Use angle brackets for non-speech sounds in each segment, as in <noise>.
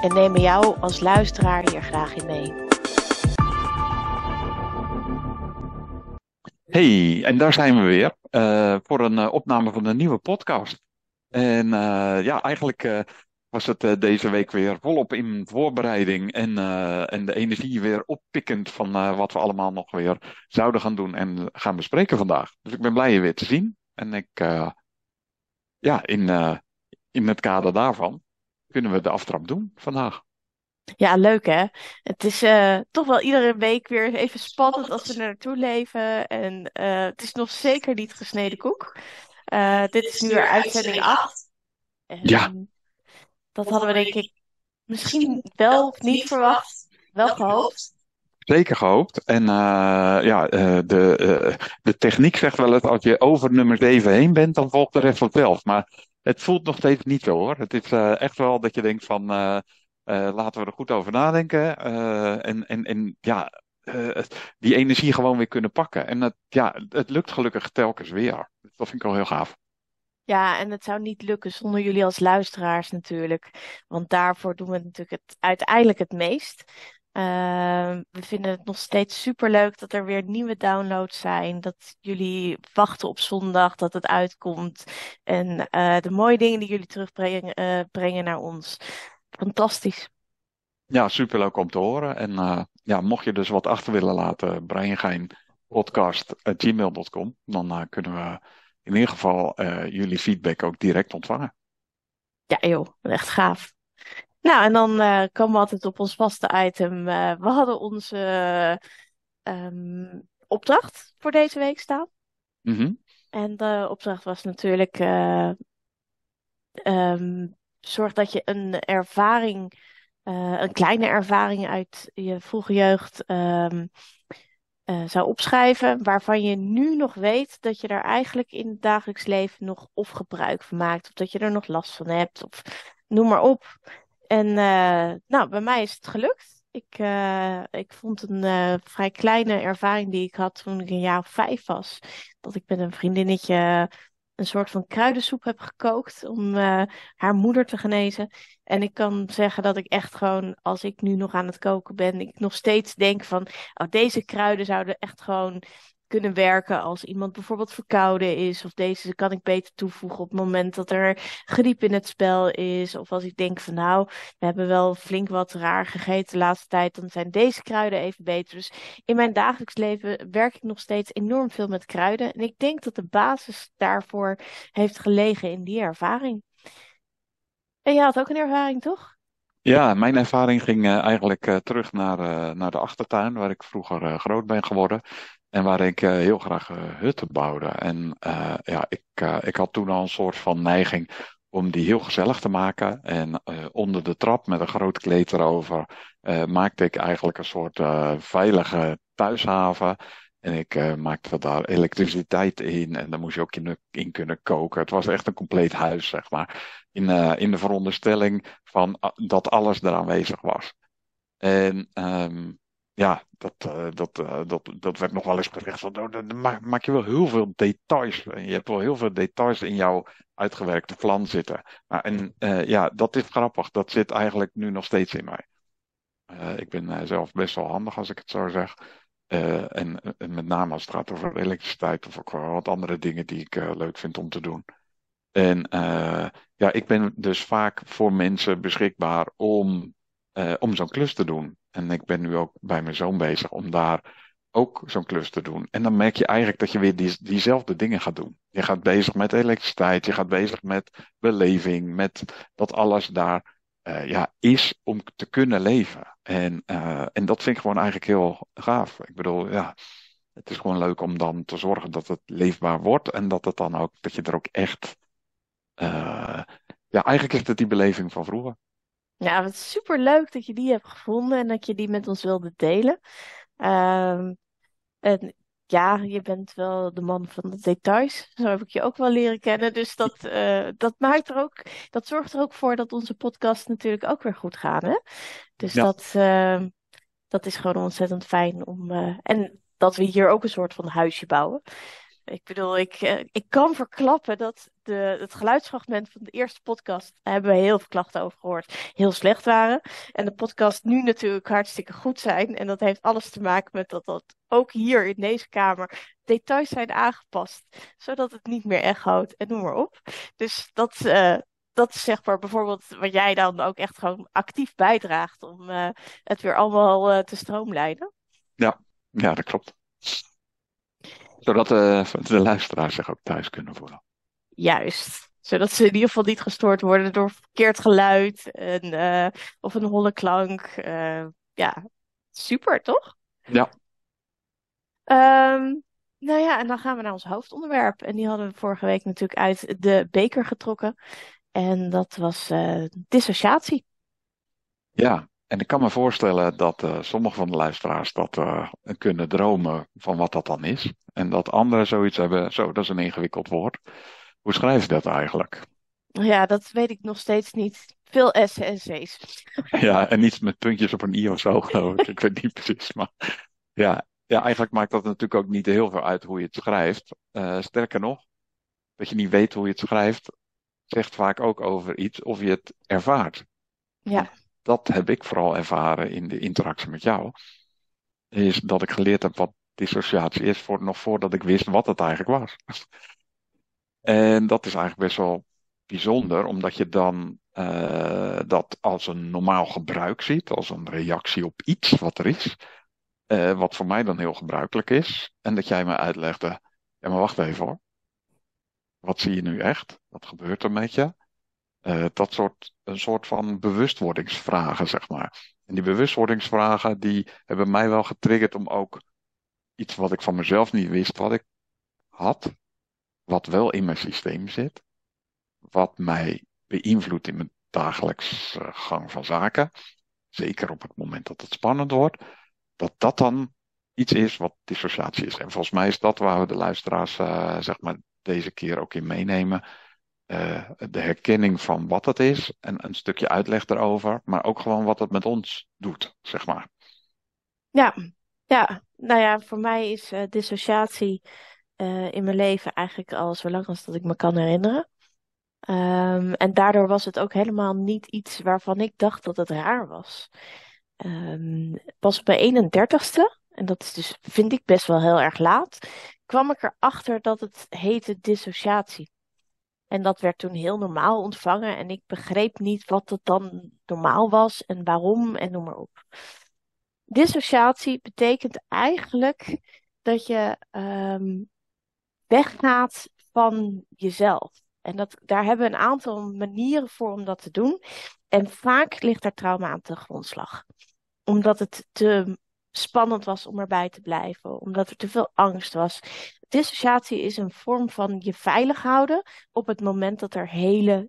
En nemen jou als luisteraar hier graag in mee. Hey, en daar zijn we weer eh, voor een eh, opname van een nieuwe podcast. En eh, ja, eigenlijk was het deze week weer volop in voorbereiding en, en de energie weer oppikkend van wat we allemaal nog weer zouden gaan doen en gaan bespreken vandaag. Dus ik ben blij je weer te zien. En ik, ja, in, in het kader daarvan kunnen we de aftrap doen vandaag. Ja, leuk hè? Het is eh, toch wel iedere week weer even spannend als we er naartoe leven. En eh, het is nog zeker niet gesneden koek. Eh, dit is nu weer uitzending 8. En Ja. Dat hadden we denk ik misschien wel of niet verwacht. Wel gehoopt. Zeker gehoopt. En eh, ja, eh, de, eh, de techniek zegt wel dat als je over nummer 7 heen bent, dan volgt de rest vanzelf. Maar het voelt nog steeds niet zo hoor. Het is eh, echt wel dat je denkt van eh, eh, laten we er goed over nadenken. en, en, en ja, die energie gewoon weer kunnen pakken. En het, ja, het lukt gelukkig telkens weer. Dat vind ik wel heel gaaf. Ja, en het zou niet lukken zonder jullie als luisteraars natuurlijk. Want daarvoor doen we natuurlijk het, uiteindelijk het meest. Ehm, we vinden het nog steeds superleuk dat er weer nieuwe downloads zijn. Dat jullie wachten op zondag dat het uitkomt. En eh, de mooie dingen die jullie terugbrengen eh, brengen naar ons. Fantastisch. Ja, superleuk om te horen. En eh, ja, mocht je dus wat achter willen laten, breingein.podcast.gmail.com, dan kunnen we in ieder geval jullie feedback ook direct ontvangen. Ja joh, echt gaaf. Nou, en dan eh, komen we altijd op ons vaste item. Eh, we hadden onze ehm, opdracht voor deze week staan. Mhm. En de opdracht was natuurlijk: eh, ehm, zorg dat je een ervaring, eh, een kleine ervaring uit je vroege jeugd ehm, eh, zou opschrijven, waarvan je nu nog weet dat je daar eigenlijk in het dagelijks leven nog of gebruik van maakt, of dat je er nog last van hebt, of noem maar op. En eh, nou, bij mij is het gelukt. Ik, eh, ik vond een eh, vrij kleine ervaring die ik had toen ik een jaar of vijf was. Dat ik met een vriendinnetje een soort van kruidensoep heb gekookt om haar moeder te genezen. En ik kan zeggen dat ik echt gewoon, als ik nu nog aan het koken ben, ik nog steeds denk van, oh, deze kruiden zouden echt gewoon kunnen werken als iemand bijvoorbeeld verkouden is. Of deze kan ik beter toevoegen op het moment dat er griep in het spel is. Of als ik denk van nou, we hebben wel flink wat raar gegeten de laatste tijd. Dan zijn deze kruiden even beter. Dus in mijn dagelijks leven werk ik nog steeds enorm veel met kruiden. En ik denk dat de basis daarvoor heeft gelegen in die ervaring. En jij had ook een ervaring, toch? Ja, mijn ervaring ging eh, eigenlijk eh, terug naar, eh, naar de achtertuin, waar ik vroeger groot ben geworden. En waar ik eh, heel graag eh, hutten bouwde. En eh, ja, ik, ik had toen al een soort van neiging om die heel gezellig te maken. En onder de trap met een groot kleed erover maakte ik eigenlijk een soort veilige thuishaven. En ik maakte daar elektriciteit in en daar moest je ook in, kunnen koken. Het was echt een compleet huis, zeg maar. In, in de veronderstelling van ah, dat alles er aanwezig was. En ehm, ja, dat, eh, dat, eh, dat, dat werd nog wel eens gezegd van, oh, dan maak, je wel heel veel details. Je hebt wel heel veel details in jouw uitgewerkte plan zitten. Maar, en eh, ja, dat is grappig. Dat zit eigenlijk nu nog steeds in mij. Ik ben zelf best wel handig als ik het zo zeg. En, en met name als het gaat over elektriciteit of ook wat andere dingen die ik leuk vind om te doen. En ja, ik ben dus vaak voor mensen beschikbaar om, eh, om zo'n klus te doen. En ik ben nu ook bij mijn zoon bezig om daar ook zo'n klus te doen. En dan merk je eigenlijk dat je weer die, diezelfde dingen gaat doen. Je gaat bezig met elektriciteit, je gaat bezig met beleving, met dat alles daar eh, ja, is om te kunnen leven. En, eh, en dat vind ik gewoon eigenlijk heel gaaf. Ik bedoel, ja, het is gewoon leuk om dan te zorgen dat het leefbaar wordt en dat het dan ook, dat je er ook echt, ja, eigenlijk is het die beleving van vroeger. Ja, het is super leuk dat je die hebt gevonden en dat je die met ons wilde delen. Ehm, en ja, je bent wel de man van de details. Zo heb ik je ook wel leren kennen. Dus dat, <laughs> eh, dat maakt er ook, dat zorgt er ook voor dat onze podcast natuurlijk ook weer goed gaat. Hè? Dus Ja, dat, ehm, dat is gewoon ontzettend fijn om. eh, en dat we hier ook een soort van huisje bouwen. Ik bedoel, ik, eh, ik kan verklappen dat de, het geluidsfragment van de eerste podcast, daar hebben we heel veel klachten over gehoord, heel slecht waren. En de podcast nu natuurlijk hartstikke goed zijn. En dat heeft alles te maken met dat dat ook hier in deze kamer details zijn aangepast, zodat het niet meer echoot en noem maar op. Dus dat, eh, dat is zeg maar bijvoorbeeld wat jij dan ook echt gewoon actief bijdraagt om eh, het weer allemaal te stroomlijnen. ja, ja, dat klopt. Zodat eh, de luisteraars zich ook thuis kunnen voelen. Juist. Zodat ze in ieder geval niet gestoord worden door verkeerd geluid en, eh, of een holle klank. Eh, ja, super, toch? Ja, Ehm, nou ja, en dan gaan we naar ons hoofdonderwerp. En die hadden we vorige week natuurlijk uit de beker getrokken. En dat was dissociatie. ja. En ik kan me voorstellen dat eh, sommige van de luisteraars dat eh, kunnen dromen van wat dat dan is. En dat anderen zoiets hebben, zo, dat is een ingewikkeld woord. Hoe schrijf je dat eigenlijk? Ja, dat weet ik nog steeds niet. Veel S's en C's. <laughs> Ja, en niet met puntjes op een i of zo, geloof ik. Ik weet niet precies, maar ja. Ja, eigenlijk maakt dat natuurlijk ook niet heel veel uit hoe je het schrijft. Eh, sterker nog, dat je niet weet hoe je het schrijft, zegt vaak ook over iets of je het ervaart. Ja, dat heb ik vooral ervaren in de interactie met jou. Is dat ik geleerd heb wat dissociatie is, voor, nog voordat ik wist wat het eigenlijk was. <laughs> En dat is eigenlijk best wel bijzonder, omdat je dan eh, dat als een normaal gebruik ziet, als een reactie op iets wat er is. Eh, wat voor mij dan heel gebruikelijk is. En dat jij me uitlegde, ja maar wacht even hoor. Wat zie je nu echt? Wat gebeurt er met je? Eh, dat soort, een soort van bewustwordingsvragen, zeg maar. En die bewustwordingsvragen, die hebben mij wel getriggerd om ook iets wat ik van mezelf niet wist wat ik had, wat wel in mijn systeem zit, wat mij beïnvloedt in mijn dagelijks eh, gang van zaken, zeker op het moment dat het spannend wordt, dat dat dan iets is wat dissociatie is. En volgens mij is dat waar we de luisteraars, eh, zeg maar, deze keer ook in meenemen eh, de herkenning van wat het is en een stukje uitleg erover, maar ook gewoon wat het met ons doet, zeg maar. ja, ja. Nou ja, voor mij is eh, dissociatie eh, in mijn leven eigenlijk al zo lang als dat ik me kan herinneren. Ehm, en daardoor was het ook helemaal niet iets waarvan ik dacht dat het raar was. Ehm, pas op mijn 31ste, en dat is dus, vind ik best wel heel erg laat, kwam ik erachter dat het heette dissociatie. En dat werd toen heel normaal ontvangen en ik begreep niet wat het dan normaal was en waarom en noem maar op. Dissociatie betekent eigenlijk dat je ehm, weggaat van jezelf. En dat, daar hebben we een aantal manieren voor om dat te doen. En vaak ligt daar trauma aan ten grondslag. Omdat het te spannend was om erbij te blijven, omdat er te veel angst was. Dissociatie is een vorm van je veilig houden op het moment dat er hele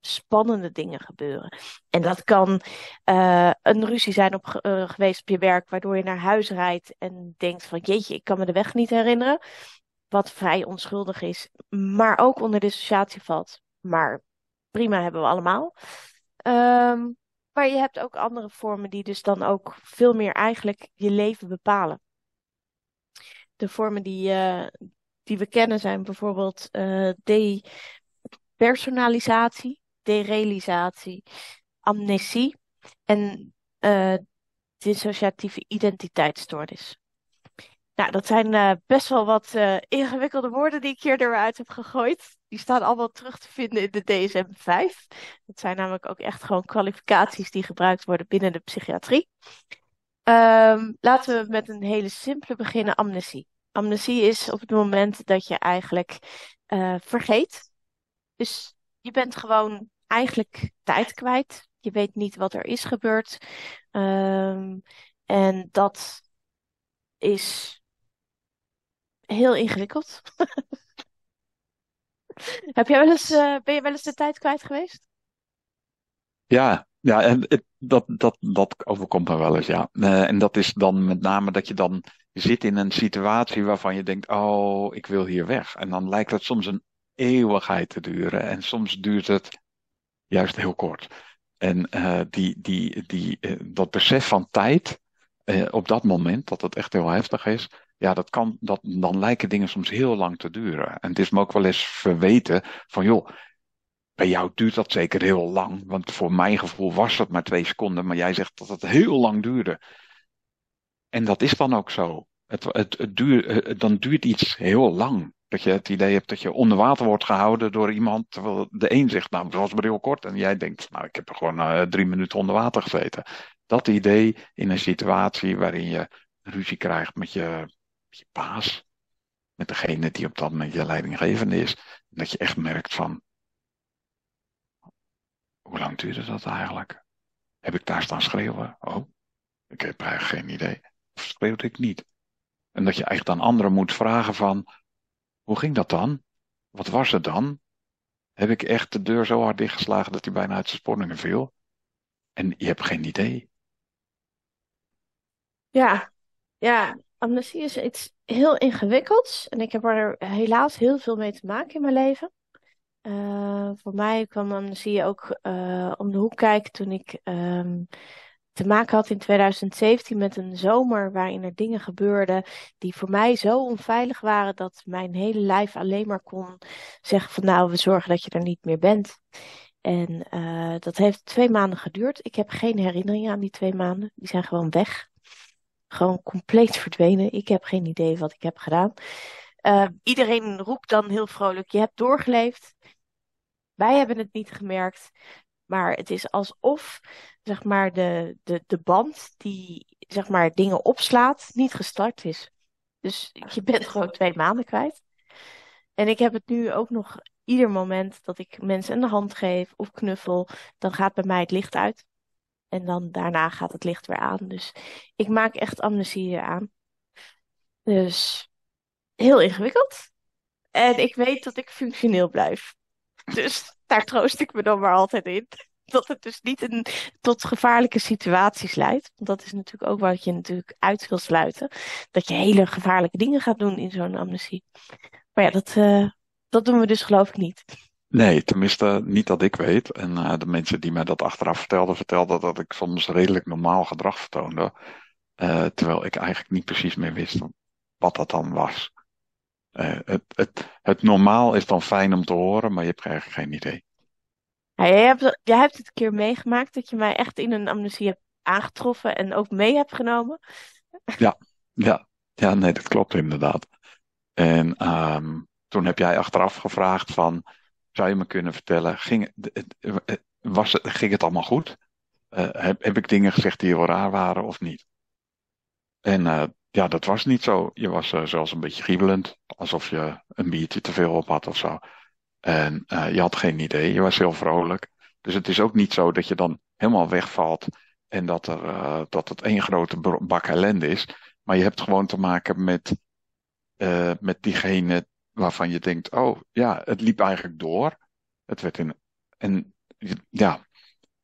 spannende dingen gebeuren. En dat kan eh, een ruzie zijn op, eh, geweest op je werk, waardoor je naar huis rijdt en denkt van jeetje, ik kan me de weg niet herinneren wat vrij onschuldig is, maar ook onder dissociatie valt. Maar prima hebben we allemaal. Ehm, maar je hebt ook andere vormen die dus dan ook veel meer eigenlijk je leven bepalen. De vormen die, eh, die we kennen zijn bijvoorbeeld eh depersonalisatie, derealisatie, amnesie en eh, dissociatieve identiteitsstoornis. Nou, dat zijn eh, best wel wat eh, ingewikkelde woorden die ik hier eruit heb gegooid. Die staan allemaal terug te vinden in de DSM-5. Dat zijn namelijk ook echt gewoon kwalificaties die gebruikt worden binnen de psychiatrie. Ehm, laten we met een hele simpele beginnen, amnesie. Amnesie is op het moment dat je eigenlijk eh, vergeet. Dus je bent gewoon eigenlijk tijd kwijt. Je weet niet wat er is gebeurd. Ehm, en dat is heel ingewikkeld. <laughs> Heb jij wel eens, eh, ben je wel eens de tijd kwijt geweest? Ja, Ja, en het, dat, dat, dat overkomt me wel eens, ja. Eh, en dat is dan met name dat je dan zit in een situatie waarvan je denkt, oh, ik wil hier weg. En dan lijkt het soms een eeuwigheid te duren. En soms duurt het juist heel kort. En uh, die, die, die, dat besef van tijd op dat moment, dat het echt heel heftig is, ja, dat kan, dat, dan lijken dingen soms heel lang te duren. En het is me ook wel eens verweten van, joh, bij jou duurt dat zeker heel lang. Want voor mijn gevoel was het maar twee seconden, maar jij zegt dat het heel lang duurde. En dat is dan ook zo. Het, het, het duurt, dan duurt iets heel lang. Dat je het idee hebt dat je onder water wordt gehouden door iemand. Terwijl de een zegt, nou, het was maar heel kort. En jij denkt, nou, ik heb er gewoon uh, drie minuten onder water gezeten. Dat idee in een situatie waarin je ruzie krijgt met je, je baas. Met degene die op dat moment je leidinggevende is. Dat je echt merkt van, hoe lang duurde dat eigenlijk? Heb ik daar staan schreeuwen? Oh, ik heb eigenlijk geen idee. Of schreeuwde ik niet? En dat je eigenlijk dan anderen moet vragen van, hoe ging dat dan? Wat was het dan? Heb ik echt de deur zo hard dichtgeslagen dat hij bijna uit zijn spanningen viel? En je hebt geen idee. Ja, ja, amnesie is iets heel ingewikkelds. En ik heb er helaas heel veel mee te maken in mijn leven. Uh, voor mij kwam amnesie ook uh, om de hoek kijken toen ik um, te maken had in 2017 met een zomer waarin er dingen gebeurden die voor mij zo onveilig waren dat mijn hele lijf alleen maar kon zeggen van nou, we zorgen dat je er niet meer bent. En uh, dat heeft twee maanden geduurd. Ik heb geen herinneringen aan die twee maanden. Die zijn gewoon weg. Gewoon compleet verdwenen. Ik heb geen idee wat ik heb gedaan. Uh, iedereen roept dan heel vrolijk: Je hebt doorgeleefd. Wij hebben het niet gemerkt. Maar het is alsof zeg maar, de, de, de band die zeg maar, dingen opslaat, niet gestart is. Dus je bent gewoon twee maanden kwijt. En ik heb het nu ook nog ieder moment dat ik mensen een hand geef of knuffel, dan gaat bij mij het licht uit. En dan daarna gaat het licht weer aan. Dus ik maak echt amnesie aan. Dus heel ingewikkeld. En ik weet dat ik functioneel blijf. Dus daar troost ik me dan maar altijd in. Dat het dus niet in, tot gevaarlijke situaties leidt. Want dat is natuurlijk ook wat je natuurlijk uit wil sluiten. Dat je hele gevaarlijke dingen gaat doen in zo'n amnestie. Maar ja, dat, uh, dat doen we dus geloof ik niet. Nee, tenminste niet dat ik weet. En uh, de mensen die mij dat achteraf vertelden, vertelden dat ik soms redelijk normaal gedrag vertoonde. Uh, terwijl ik eigenlijk niet precies meer wist wat dat dan was. Uh, het, het, het normaal is dan fijn om te horen, maar je hebt eigenlijk geen idee. Ja, jij, hebt, jij hebt het een keer meegemaakt dat je mij echt in een amnesie hebt aangetroffen en ook mee hebt genomen. Ja, ja, ja nee, dat klopt inderdaad. En um, toen heb jij achteraf gevraagd van, zou je me kunnen vertellen, ging, was, ging het allemaal goed? Uh, heb, heb ik dingen gezegd die heel raar waren of niet? En uh, ja, dat was niet zo. Je was uh, zelfs een beetje giebelend, alsof je een biertje te veel op had of zo. En je had geen idee, je was heel vrolijk. Dus het is ook niet zo dat je dan helemaal wegvalt en dat, er, dat het één grote bak ellende is. Maar je hebt gewoon te maken met, met diegene waarvan je denkt, oh ja, het liep eigenlijk door. Het werd in, en ja,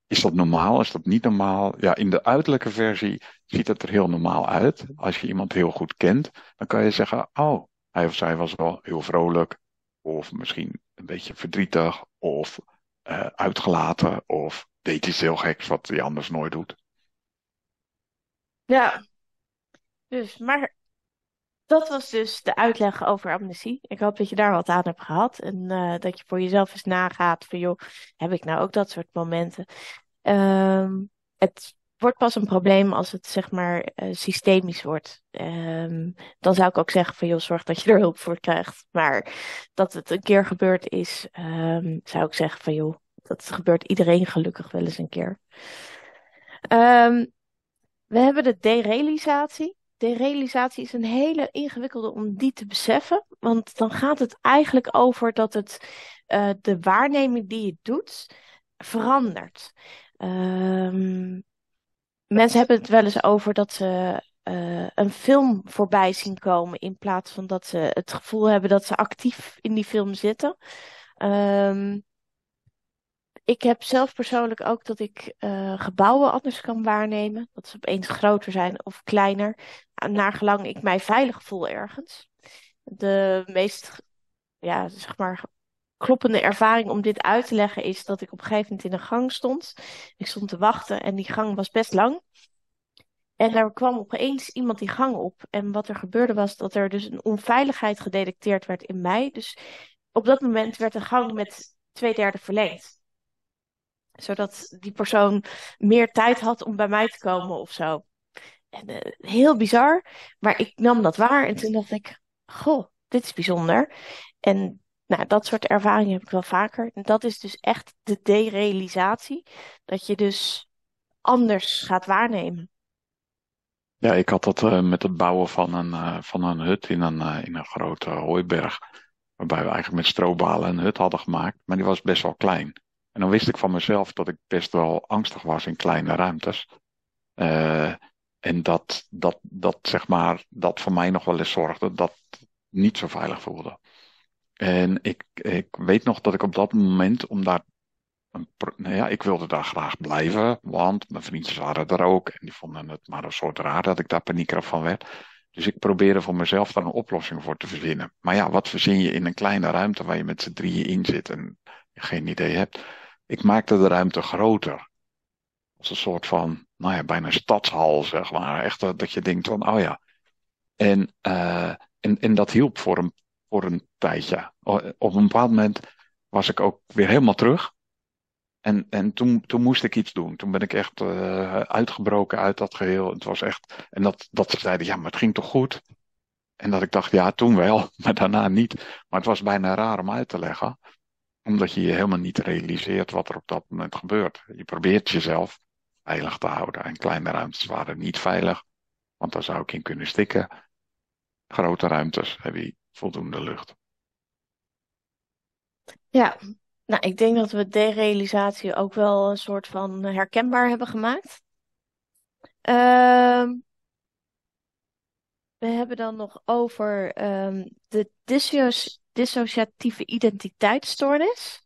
is dat normaal? Is dat niet normaal? Ja, in de uiterlijke versie ziet het er heel normaal uit. Als je iemand heel goed kent, dan kan je zeggen, oh, hij of zij was wel heel vrolijk. Of misschien een beetje verdrietig. Of uh, uitgelaten. Of deed iets heel geks wat hij anders nooit doet. Ja, dus, maar dat was dus de uitleg over amnesie. Ik hoop dat je daar wat aan hebt gehad. En uh, dat je voor jezelf eens nagaat van, joh, heb ik nou ook dat soort momenten? Um, het wordt pas een probleem als het zeg maar uh, systemisch wordt. Um, dan zou ik ook zeggen van joh, zorg dat je er hulp voor krijgt. Maar dat het een keer gebeurd is, um, zou ik zeggen van joh, dat gebeurt iedereen gelukkig wel eens een keer. We hebben de derealisatie. Derealisatie is een hele ingewikkelde om die te beseffen. Want dan gaat het eigenlijk over dat het uh, de waarneming die je doet verandert. Um, mensen hebben het wel eens over dat ze uh, een film voorbij zien komen in plaats van dat ze het gevoel hebben dat ze actief in die film zitten. Um, ik heb zelf persoonlijk ook dat ik eh, gebouwen anders kan waarnemen. Dat ze opeens groter zijn of kleiner, naar gelang ik mij veilig voel ergens. De meest, ja, zeg maar, kloppende ervaring om dit uit te leggen is dat ik op een gegeven moment in een gang stond. Ik stond te wachten en die gang was best lang. En daar kwam opeens iemand die gang op. En wat er gebeurde was dat er dus een onveiligheid gedetecteerd werd in mij. Dus op dat moment werd de gang met twee derde verlengd. Zodat die persoon meer tijd had om bij mij te komen of zo. En, uh, heel bizar. Maar ik nam dat waar en toen dacht ik, goh, dit is bijzonder. En nou, dat soort ervaringen heb ik wel vaker. En dat is dus echt de derealisatie. Dat je dus anders gaat waarnemen. Ja, ik had dat uh, met het bouwen van een, uh, van een hut in een, in een grote hooiberg. Waarbij we eigenlijk met strobalen een hut hadden gemaakt. Maar die was best wel klein. En dan wist ik van mezelf dat ik best wel angstig was in kleine ruimtes. en dat, dat, dat, zeg maar, dat voor mij nog wel eens zorgde dat het niet zo veilig voelde. En ik, ik weet nog dat ik op dat moment, om daar nou ja, ik wilde daar graag blijven, want mijn vriendjes waren er ook. En die vonden het maar een soort raar dat ik daar paniekerig van werd. Dus ik probeerde voor mezelf daar een oplossing voor te verzinnen. Maar ja, wat verzin je in een kleine ruimte waar je met z'n drieën in zit en geen idee hebt? Ik maakte de ruimte groter. Als een soort van, nou ja, bijna stadshal, zeg maar. Echt dat je denkt van, oh ja. En, uh, en, en dat hielp voor een, voor een tijdje. Op een bepaald moment was ik ook weer helemaal terug. En, en toen, toen moest ik iets doen. Toen ben ik echt uh, uitgebroken uit dat geheel. Het was echt. En dat, dat ze zeiden, ja, maar het ging toch goed? En dat ik dacht, ja, toen wel, <laughs> maar daarna niet. Maar het was bijna raar om uit te leggen. Omdat je je helemaal niet realiseert wat er op dat moment gebeurt. Je probeert jezelf veilig te houden. En kleine ruimtes waren niet veilig. Want daar zou ik in kunnen stikken. Grote ruimtes heb je voldoende lucht. Ja, nou, ik denk dat we derealisatie ook wel een soort van herkenbaar hebben gemaakt. Uh, we hebben dan nog over um, de dissociatieve identiteitsstoornis.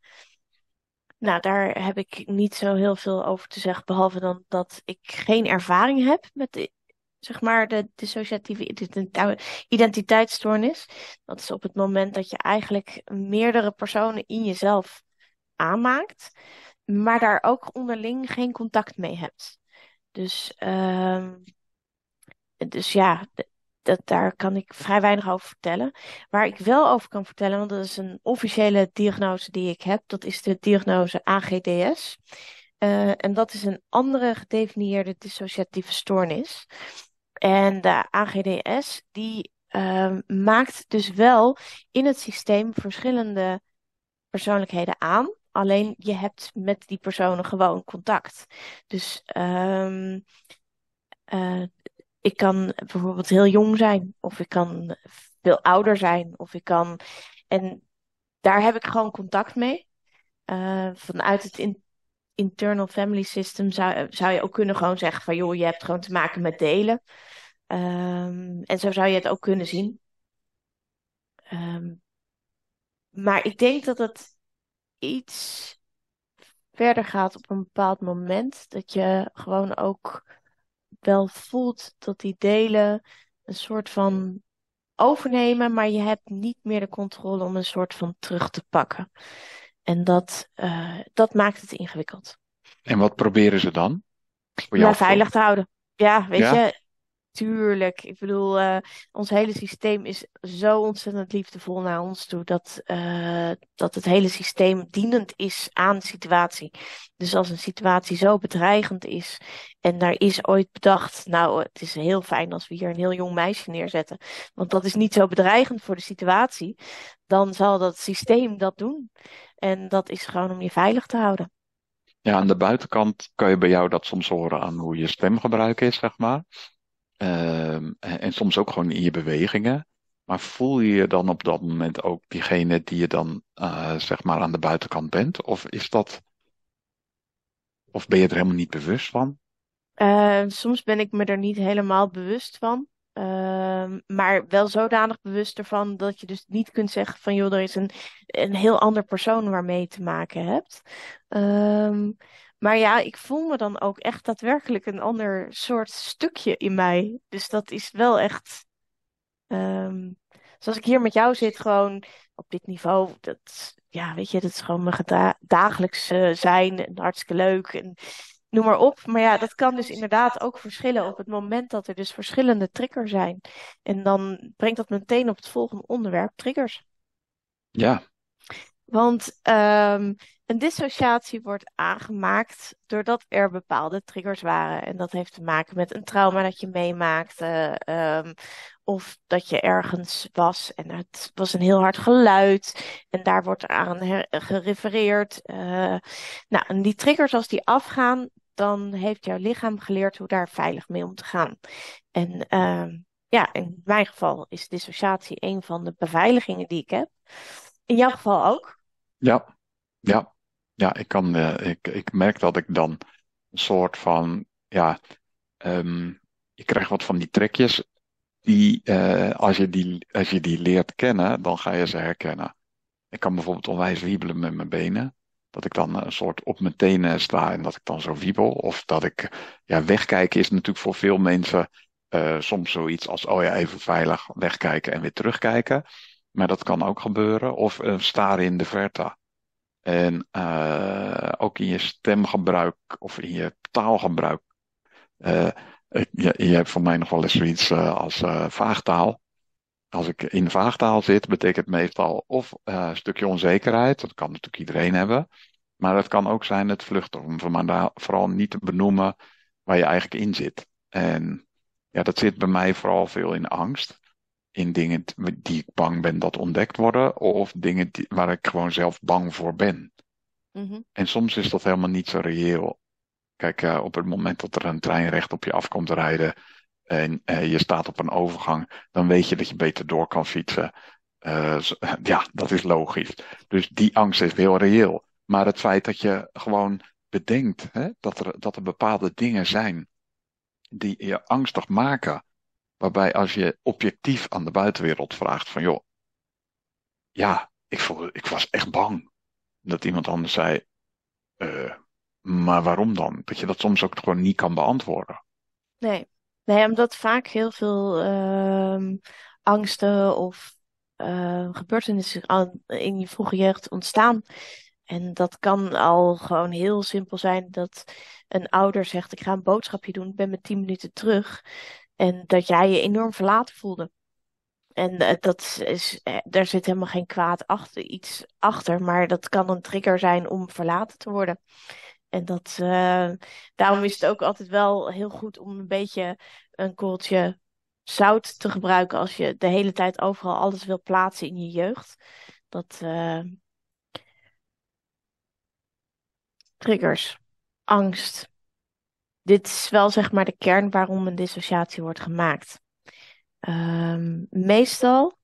Nou, daar heb ik niet zo heel veel over te zeggen, behalve dan dat ik geen ervaring heb met de, zeg maar, de dissociatieve identiteitsstoornis. Dat is op het moment dat je eigenlijk meerdere personen in jezelf aanmaakt, maar daar ook onderling geen contact mee hebt. Dus, uh, dus ja, dat, daar kan ik vrij weinig over vertellen. Waar ik wel over kan vertellen, want dat is een officiële diagnose die ik heb, dat is de diagnose AGDS. Uh, en dat is een andere gedefinieerde dissociatieve stoornis. En de AGDS, die uh, maakt dus wel in het systeem verschillende persoonlijkheden aan. Alleen je hebt met die personen gewoon contact. Dus um, ik kan bijvoorbeeld heel jong zijn, of ik kan veel ouder zijn, of ik kan. En daar heb ik gewoon contact mee. Uh, vanuit het in, internal family system zou, zou je ook kunnen gewoon zeggen van joh, je hebt gewoon te maken met delen. Um, en zo zou je het ook kunnen zien. Um, maar ik denk dat het iets verder gaat op een bepaald moment. Dat je gewoon ook wel voelt dat die delen een soort van overnemen, maar je hebt niet meer de controle om een soort van terug te pakken. En dat, uh, dat maakt het ingewikkeld. En wat proberen ze dan? Ja, veilig te houden. Ja, weet ja? je, Tuurlijk. Ik bedoel, uh, ons hele systeem is zo ontzettend liefdevol naar ons toe dat, uh, dat het hele systeem dienend is aan de situatie. Dus als een situatie zo bedreigend is en daar is ooit bedacht, nou, het is heel fijn als we hier een heel jong meisje neerzetten, want dat is niet zo bedreigend voor de situatie, dan zal dat systeem dat doen. En dat is gewoon om je veilig te houden. Ja, aan de buitenkant kan je bij jou dat soms horen aan hoe je stemgebruik is, zeg maar. Uh, en soms ook gewoon in je bewegingen. Maar voel je je dan op dat moment ook diegene die je dan uh, zeg maar aan de buitenkant bent? Of is dat. Of ben je er helemaal niet bewust van? Uh, soms ben ik me er niet helemaal bewust van. Ehm, maar wel zodanig bewust ervan dat je dus niet kunt zeggen van joh, er is een, een heel ander persoon waarmee je te maken hebt. Ehm, maar ja, ik voel me dan ook echt daadwerkelijk een ander soort stukje in mij. Dus dat is wel echt. Um, zoals ik hier met jou zit, gewoon op dit niveau. Dat, ja, weet je, dat is gewoon mijn dagelijks zijn en hartstikke leuk. En noem maar op. Maar ja, dat kan dus inderdaad ook verschillen op het moment dat er dus verschillende triggers zijn. En dan brengt dat meteen op het volgende onderwerp, triggers. Ja. Want um, een dissociatie wordt aangemaakt doordat er bepaalde triggers waren. En dat heeft te maken met een trauma dat je meemaakte. Um, of dat je ergens was en het was een heel hard geluid. En daar wordt aan gerefereerd. Uh, nou, en die triggers, als die afgaan, dan heeft jouw lichaam geleerd hoe daar veilig mee om te gaan. En uh, ja, in mijn geval is dissociatie een van de beveiligingen die ik heb. In jouw geval ook? Ja, ja. Ja, ik, kan, uh, ik, ik merk dat ik dan een soort van, ja, je krijgt wat van die trekjes. Die, uh, als, je die, als je die leert kennen, dan ga je ze herkennen. Ik kan bijvoorbeeld onwijs wiebelen met mijn benen. Dat ik dan een soort op mijn tenen sta en dat ik dan zo wiebel. Of dat ik, ja, wegkijken is natuurlijk voor veel mensen uh, soms zoiets als, oh ja, even veilig wegkijken en weer terugkijken. Maar dat kan ook gebeuren. Of uh, staren in de verte. En uh, ook in je stemgebruik of in je taalgebruik. Uh, je, je hebt voor mij nog wel eens zoiets uh, als vaagtaal. Als ik in vaagtaal zit, betekent meestal of een stukje onzekerheid. Dat kan natuurlijk iedereen hebben. Maar het kan ook zijn het vluchten. Om vooral niet te benoemen waar je eigenlijk in zit. En ja, dat zit bij mij vooral veel in angst in dingen die ik bang ben dat ontdekt worden, of dingen die, waar ik gewoon zelf bang voor ben. Mm-hmm. En soms is dat helemaal niet zo reëel. Kijk, uh, op het moment dat er een trein recht op je af komt rijden en uh, je staat op een overgang, dan weet je dat je beter door kan fietsen. Uh, <laughs> ja, dat is logisch. Dus die angst is heel reëel. Maar het feit dat je gewoon bedenkt hè, dat, er, dat er bepaalde dingen zijn die je angstig maken, Waarbij als je objectief aan de buitenwereld vraagt van joh, ja, ik, voel, ik was echt bang. Dat iemand anders zei, uh, maar waarom dan? Dat je dat soms ook gewoon niet kan beantwoorden. Nee, nee omdat vaak heel veel uh, angsten of uh, gebeurtenissen in je vroege jeugd ontstaan. En dat kan al gewoon heel simpel zijn dat een ouder zegt: Ik ga een boodschapje doen, ik ben met tien minuten terug. En dat jij je enorm verlaten voelde. En uh, dat is, uh, daar zit helemaal geen kwaad achter, iets achter, maar dat kan een trigger zijn om verlaten te worden. En dat, uh, daarom is het ook altijd wel heel goed om een beetje een korreltje zout te gebruiken als je de hele tijd overal alles wil plaatsen in je jeugd. Dat triggers, angst, dit is wel zeg maar de kern waarom een dissociatie wordt gemaakt. Um, meestal,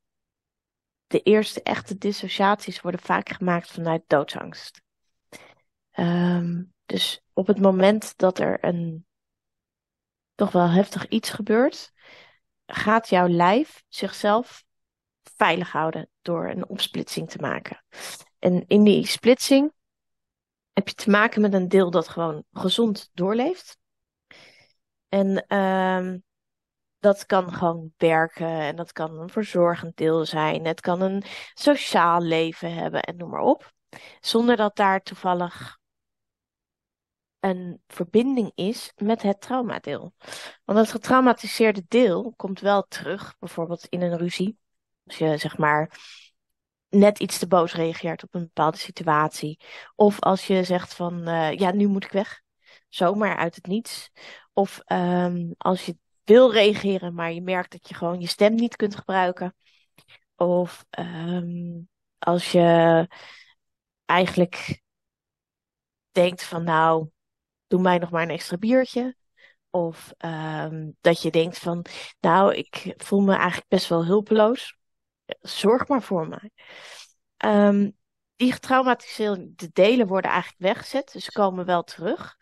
de eerste echte dissociaties worden vaak gemaakt vanuit doodsangst. Um, dus op het moment dat er een toch wel heftig iets gebeurt, gaat jouw lijf zichzelf veilig houden door een opsplitsing te maken. En in die splitsing heb je te maken met een deel dat gewoon gezond doorleeft. En um, dat kan gewoon werken en dat kan een verzorgend deel zijn. Het kan een sociaal leven hebben en noem maar op. Zonder dat daar toevallig een verbinding is met het traumadeel. Want het getraumatiseerde deel komt wel terug, bijvoorbeeld in een ruzie. Als je zeg maar net iets te boos reageert op een bepaalde situatie. Of als je zegt van uh, ja, nu moet ik weg. Zomaar uit het niets. Of um, als je wil reageren, maar je merkt dat je gewoon je stem niet kunt gebruiken. Of um, als je eigenlijk denkt van nou, doe mij nog maar een extra biertje. Of um, dat je denkt van nou, ik voel me eigenlijk best wel hulpeloos. Zorg maar voor mij. Die getraumatiseerde delen worden eigenlijk weggezet, dus komen wel terug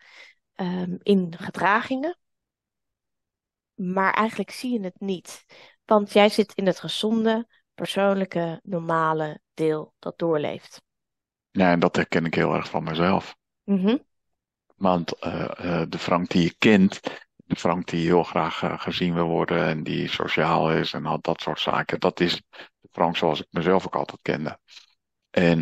um, in gedragingen. maar eigenlijk zie je het niet. Want jij zit in het gezonde, persoonlijke, normale deel dat doorleeft. Ja, en dat herken ik heel erg van mezelf. Mhm. Want eh, eh, de Frank die je kent, de Frank die heel graag eh, gezien wil worden en die sociaal is en al dat soort zaken, dat is de Frank zoals ik mezelf ook altijd kende. En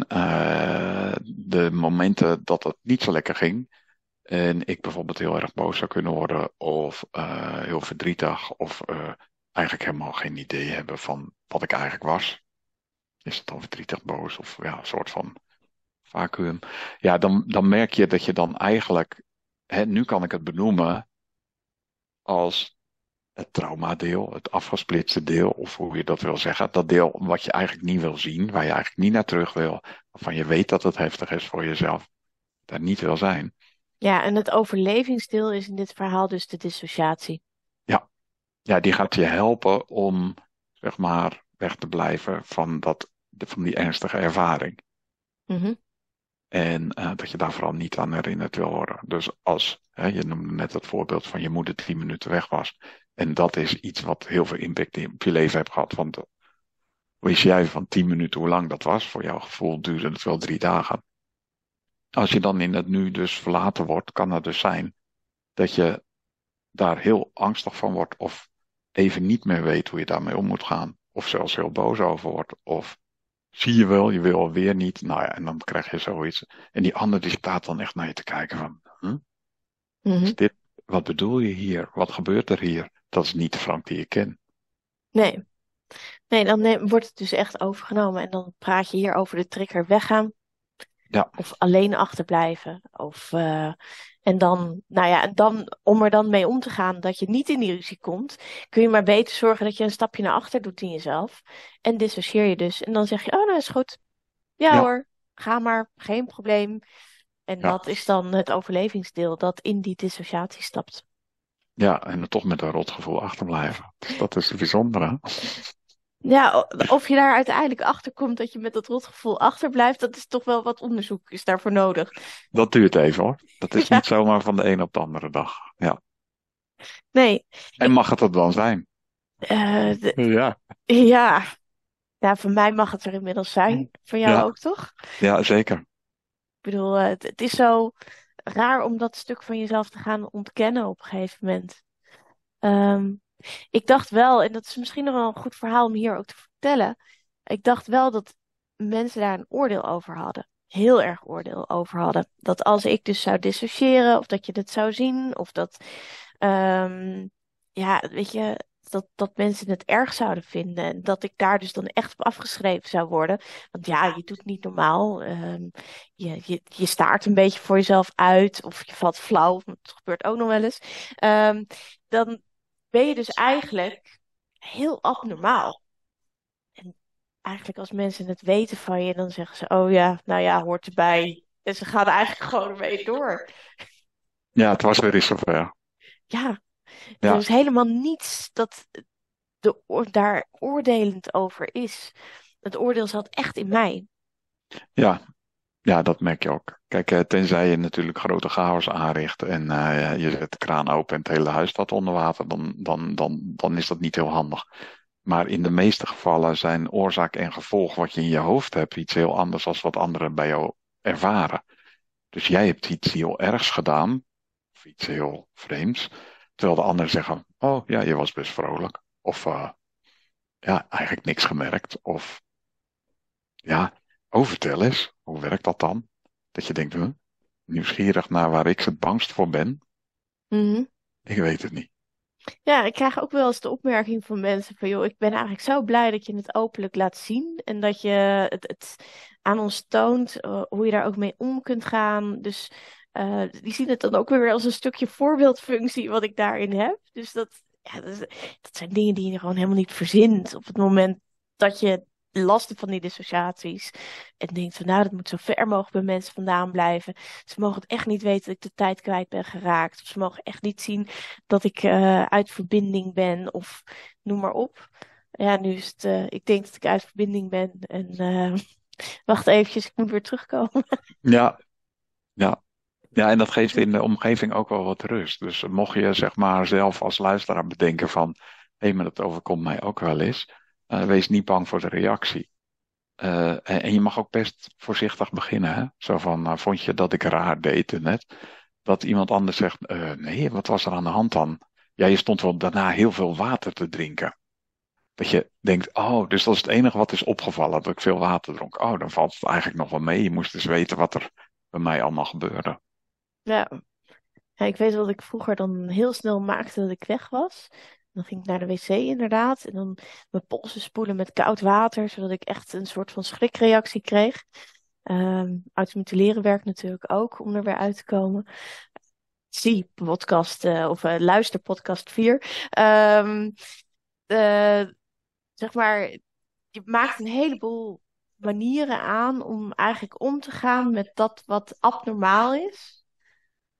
de momenten dat het niet zo lekker ging, en ik bijvoorbeeld heel erg boos zou kunnen worden, of eh, heel verdrietig, of eh, eigenlijk helemaal geen idee hebben van wat ik eigenlijk was. Is het dan verdrietig, boos, of ja, een soort van vacuüm. Ja, dan, dan merk je dat je dan eigenlijk, hè, nu kan ik het benoemen als het traumadeel, het afgesplitste deel, of hoe je dat wil zeggen. Dat deel wat je eigenlijk niet wil zien, waar je eigenlijk niet naar terug wil, waarvan je weet dat het heftig is voor jezelf, daar niet wil zijn. Ja, en het overlevingsdeel is in dit verhaal dus de dissociatie. Ja, ja die gaat je helpen om, zeg maar, weg te blijven van, dat, van die ernstige ervaring. Mhm. En uh, dat je daar vooral niet aan herinnerd wil worden. Dus als, hè, je noemde net het voorbeeld van je moeder tien minuten weg was. En dat is iets wat heel veel impact op je leven heeft gehad. Want wist jij van tien minuten hoe lang dat was? Voor jouw gevoel duurde het wel drie dagen. Als je dan in het nu dus verlaten wordt, kan het dus zijn dat je daar heel angstig van wordt. Of even niet meer weet hoe je daarmee om moet gaan. Of zelfs heel boos over wordt. Of zie je wel, je wil alweer niet. Nou ja, en dan krijg je zoiets. En die ander die staat dan echt naar je te kijken van, hm? Mhm. Is dit, wat bedoel je hier? Wat gebeurt er hier? Dat is niet de Frank die je kent. Nee. Nee, dan neem- wordt het dus echt overgenomen en dan praat je hier over de trigger weggaan Ja, of alleen achterblijven. Of, eh, en dan, nou ja, en dan, om er dan mee om te gaan dat je niet in die ruzie komt, kun je maar beter zorgen dat je een stapje naar achter doet in jezelf. En dissocieer je dus. En dan zeg je, oh, nou is goed. Ja ja, hoor, ga maar, geen probleem. En ja. dat is dan het overlevingsdeel dat in die dissociatie stapt. Ja, en toch met een rotgevoel achterblijven. Dat is het bijzondere. Ja, of je daar uiteindelijk achter komt dat je met dat rotgevoel achterblijft, dat is toch wel wat onderzoek is daarvoor nodig. Dat duurt even hoor. Dat is <laughs> Ja, niet zomaar van de een op de andere dag. Ja. nee, En mag het dat dan zijn? eh, de- Ja, ja, ja, voor mij mag het er inmiddels zijn. Voor jou ja, ook, toch? ja, zeker. Ik bedoel, eh, het, het is zo raar om dat stuk van jezelf te gaan ontkennen op een gegeven moment. Ehm, ik dacht wel, en dat is misschien nog wel een goed verhaal om hier ook te vertellen. Ik dacht wel dat mensen daar een oordeel over hadden. Heel erg oordeel over hadden. Dat als ik dus zou dissociëren, of dat je het zou zien, of dat, ehm, ja, weet je, dat, dat mensen het erg zouden vinden. En dat ik daar dus dan echt op afgeschreven zou worden. Want ja, je doet niet normaal. ehm, je, je, staart een beetje voor jezelf uit, of je valt flauw, dat gebeurt ook nog wel eens. Ehm, dan ben je dus eigenlijk heel abnormaal. En eigenlijk als mensen het weten van je, dan zeggen ze, oh ja, nou ja, hoort erbij. En ze gaan eigenlijk <laughs> gewoon ermee door. Ja, het was weer eens zover. Ja, er Ja, is helemaal niets dat de, daar oordelend over is. Het oordeel zat echt in mij. ja, ja, dat merk je ook. Kijk, eh, tenzij je natuurlijk grote chaos aanricht en eh, je zet de kraan open en het hele huis staat onder water, dan, dan, dan, dan is dat niet heel handig. Maar in de meeste gevallen zijn oorzaak en gevolg wat je in je hoofd hebt iets heel anders dan wat anderen bij jou ervaren. Dus jij hebt iets heel ergs gedaan, of iets heel vreemds, terwijl de anderen zeggen, oh ja, je was best vrolijk. Of eh, ja, eigenlijk niks gemerkt. Of ja, oh, vertel eens, hoe werkt dat dan? Dat je denkt, huh, nieuwsgierig naar waar ik het bangst voor ben. Mhm. Ik weet het niet. Ja, ik krijg ook wel eens de opmerking van mensen van, joh, ik ben eigenlijk zo blij dat je het openlijk laat zien en dat je het, het aan ons toont, eh, hoe je daar ook mee om kunt gaan. Dus eh, die zien het dan ook weer als een stukje voorbeeldfunctie wat ik daarin heb. Dus dat, ja, dat, dat zijn dingen die je gewoon helemaal niet verzint op het moment dat je last van die dissociaties. En denkt van, nou, dat moet zo ver mogelijk bij mensen vandaan blijven. Ze mogen het echt niet weten dat ik de tijd kwijt ben geraakt. Of ze mogen echt niet zien dat ik eh, uit verbinding ben of noem maar op. Ja, nu is het, eh, ik denk dat ik uit verbinding ben en eh, <laughs> wacht eventjes, ik moet weer terugkomen. <laughs> Ja, ja, Ja, en dat geeft in de omgeving ook wel wat rust. Dus mocht je zeg maar zelf als luisteraar bedenken van, hé, hey, maar dat overkomt mij ook wel eens. Uh, wees niet bang voor de reactie. Uh, en, je mag ook best voorzichtig beginnen. Hè? Zo van, uh, vond je dat ik raar deed net? Dat iemand anders zegt, nee, wat was er aan de hand dan? Ja, je stond wel daarna heel veel water te drinken. Dat je denkt, oh, dus dat is het enige wat is opgevallen, dat ik veel water dronk. Oh, dan valt het eigenlijk nog wel mee. Je moest dus weten wat er bij mij allemaal gebeurde. Ja. ja, ik weet dat ik vroeger dan heel snel maakte dat ik weg was. Dan ging ik naar de wc inderdaad. En dan mijn polsen spoelen met koud water, zodat ik echt een soort van schrikreactie kreeg. Um, automutileren werkt natuurlijk ook om er weer uit te komen. Zie podcast uh, of uh, luister podcast 4. Um, uh, zeg maar, je maakt een heleboel manieren aan om eigenlijk om te gaan met dat wat abnormaal is.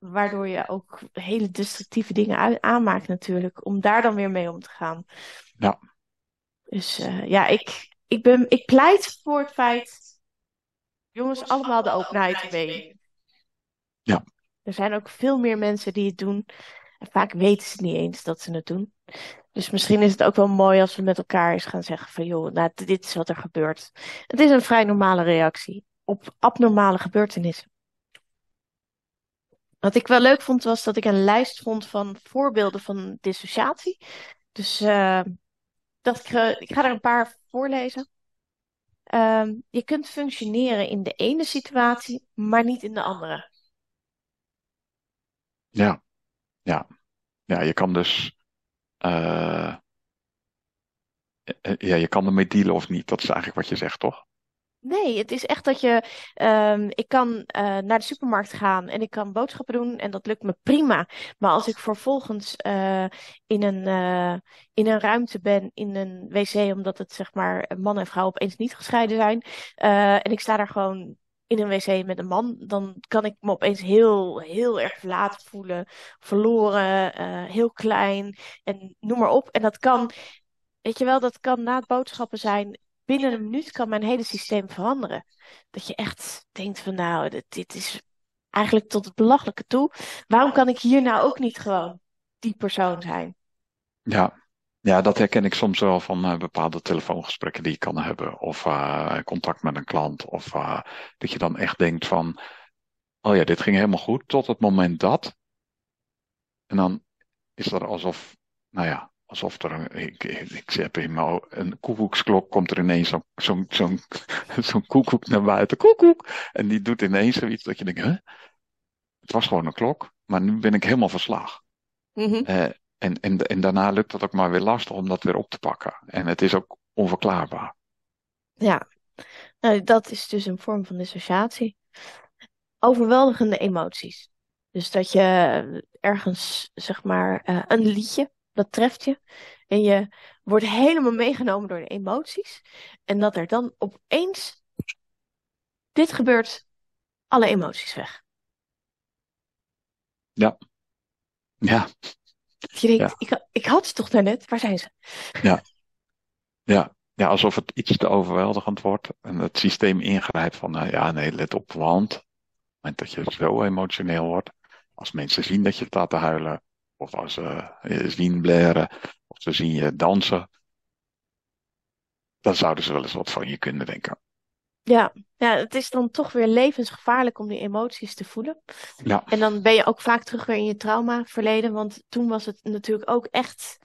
Waardoor je ook hele destructieve dingen aanmaakt natuurlijk. Om daar dan weer mee om te gaan. Ja. Dus uh, ja, ik, ik, ben, ik pleit voor het feit... Jongens, allemaal de openheid mee. Ja. Er zijn ook veel meer mensen die het doen. En vaak weten ze niet eens dat ze het doen. Dus misschien is het ook wel mooi als we met elkaar eens gaan zeggen van joh, nou, dit is wat er gebeurt. Het is een vrij normale reactie op abnormale gebeurtenissen. Wat ik wel leuk vond was dat ik een lijst vond van voorbeelden van dissociatie. Dus uh, dat ik, ik ga er een paar voorlezen. Uh, je kunt functioneren in de ene situatie, maar niet in de andere. Ja, ja. Ja, je kan dus uh, ja, je kan ermee dealen of niet. Dat is eigenlijk wat je zegt, toch? Nee, het is echt dat je. Um, ik kan uh, naar de supermarkt gaan en ik kan boodschappen doen en dat lukt me prima. Maar als ik vervolgens uh, in, een, uh, in een ruimte ben, in een wc, omdat het zeg maar man en vrouw opeens niet gescheiden zijn. en ik sta daar gewoon in een wc met een man, dan kan ik me opeens heel, heel erg verlaten voelen, verloren, heel klein en noem maar op. En dat kan, weet je wel, dat kan na het boodschappen zijn. Binnen een minuut kan mijn hele systeem veranderen. Dat je echt denkt van nou, dit, is eigenlijk tot het belachelijke toe. Waarom kan ik hier nou ook niet gewoon die persoon zijn? Ja, ja, dat herken ik soms wel van uh, bepaalde telefoongesprekken die ik kan hebben. Of uh, contact met een klant. Of uh, dat je dan echt denkt van, oh ja, dit ging helemaal goed tot het moment dat. En dan is er alsof, nou ja, alsof er een, ik, ik zeg in mijn, een koekoeksklok komt er ineens zo'n zo'n zo'n <laughs> zo'n koekoek naar buiten. Koekoek! En die doet ineens zoiets dat je denkt, hè? Het was gewoon een klok, maar nu ben ik helemaal verslagen. Mm -hmm. En, en, en daarna lukt het ook maar weer lastig om dat weer op te pakken. En het is ook onverklaarbaar. Ja, nou, dat is dus een vorm van dissociatie. Overweldigende emoties. Dus dat je ergens, zeg maar, uh, een liedje, dat treft je. En je wordt helemaal meegenomen door de emoties. En dat er dan opeens dit gebeurt, alle emoties weg. Ja. Ja. Je denkt, ja. ik, ik had ze toch daarnet, waar zijn ze? Ja. ja. Ja, alsof het iets te overweldigend wordt en het systeem ingrijpt van, uh, ja nee, let op, want op het moment dat je zo emotioneel wordt, als mensen zien dat je staat te huilen, of als ze je zien blaren, of ze zien je dansen, dan zouden ze wel eens wat van je kunnen denken. Ja, ja, het is dan toch weer levensgevaarlijk om die emoties te voelen. Ja. En dan ben je ook vaak terug weer in je trauma verleden. Want toen was het natuurlijk ook echt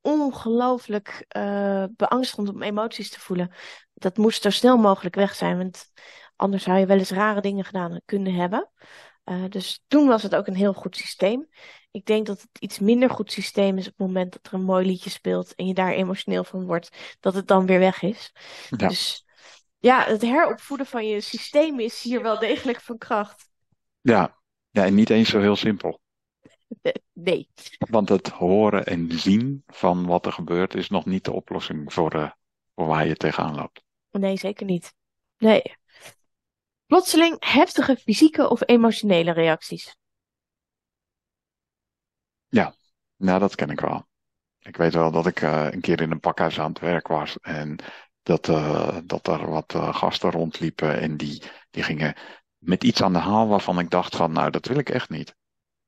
ongelooflijk uh, beangstigend om emoties te voelen. Dat moest zo snel mogelijk weg zijn. Want anders zou je wel eens rare dingen gedaan kunnen hebben. Uh, dus toen was het ook een heel goed systeem. Ik denk dat het iets minder goed systeem is op het moment dat er een mooi liedje speelt en je daar emotioneel van wordt, dat het dan weer weg is. Ja. Dus ja, het heropvoeden van je systeem is hier wel degelijk van kracht. Ja, ja en niet eens zo heel simpel. <laughs> Nee. Want het horen en zien van wat er gebeurt is nog niet de oplossing voor, uh, voor waar je tegenaan loopt. Nee, zeker niet. Nee. Plotseling heftige fysieke of emotionele reacties. Ja, nou dat ken ik wel. Ik weet wel dat ik uh, een keer in een pakhuis aan het werk was en dat, uh, dat er wat uh, gasten rondliepen en die, die gingen met iets aan de haal waarvan ik dacht van, nou, dat wil ik echt niet.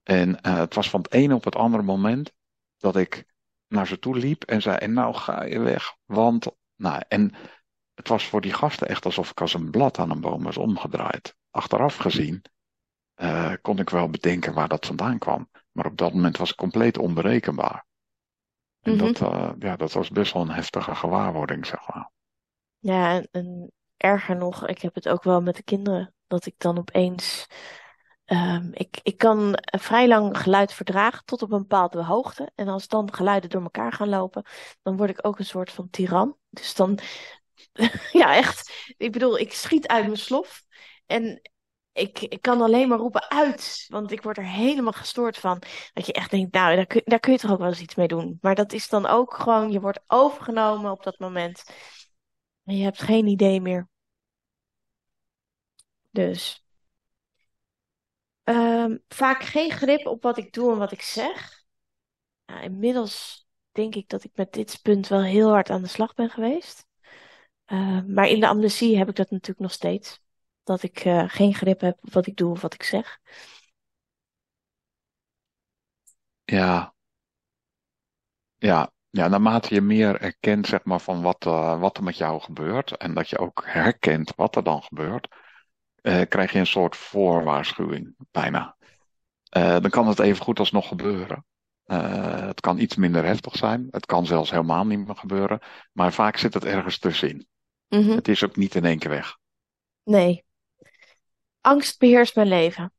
En eh, het was van het ene op het andere moment dat ik naar ze toe liep en zei, en nou ga je weg, want, nou, en het was voor die gasten echt alsof ik als een blad aan een boom was omgedraaid. Achteraf gezien uh, kon ik wel bedenken waar dat vandaan kwam. Maar op dat moment was het compleet onberekenbaar. En Mhm. dat, uh, ja, dat was best wel een heftige gewaarwording, zeg maar. Ja, en, en erger nog, ik heb het ook wel met de kinderen. Dat ik dan opeens. ehm, ik, ik kan vrij lang geluid verdragen tot op een bepaalde hoogte. En als dan geluiden door elkaar gaan lopen, dan word ik ook een soort van tiran. Dus dan. <laughs> Ja, echt. Ik bedoel, ik schiet uit mijn slof. En ik, ik kan alleen maar roepen uit. Want ik word er helemaal gestoord van. Dat je echt denkt, nou, daar kun, daar kun je toch ook wel eens iets mee doen. Maar dat is dan ook gewoon, je wordt overgenomen op dat moment. En je hebt geen idee meer. Dus ehm, vaak geen grip op wat ik doe en wat ik zeg. Inmiddels denk ik dat ik met dit punt wel heel hard aan de slag ben geweest. Ehm, maar in de amnesie heb ik dat natuurlijk nog steeds. Dat ik eh, geen grip heb op wat ik doe of wat ik zeg. Ja, ja, ja, naarmate je meer erkent, zeg maar, van wat, uh, wat er met jou gebeurt. En dat je ook herkent wat er dan gebeurt. Krijg je een soort voorwaarschuwing, bijna. Dan kan het even goed alsnog gebeuren. het kan iets minder heftig zijn. Het kan zelfs helemaal niet meer gebeuren. Maar vaak zit het ergens tussenin. Mm -hmm. Het is ook niet in één keer weg. Nee. Angst beheerst mijn leven.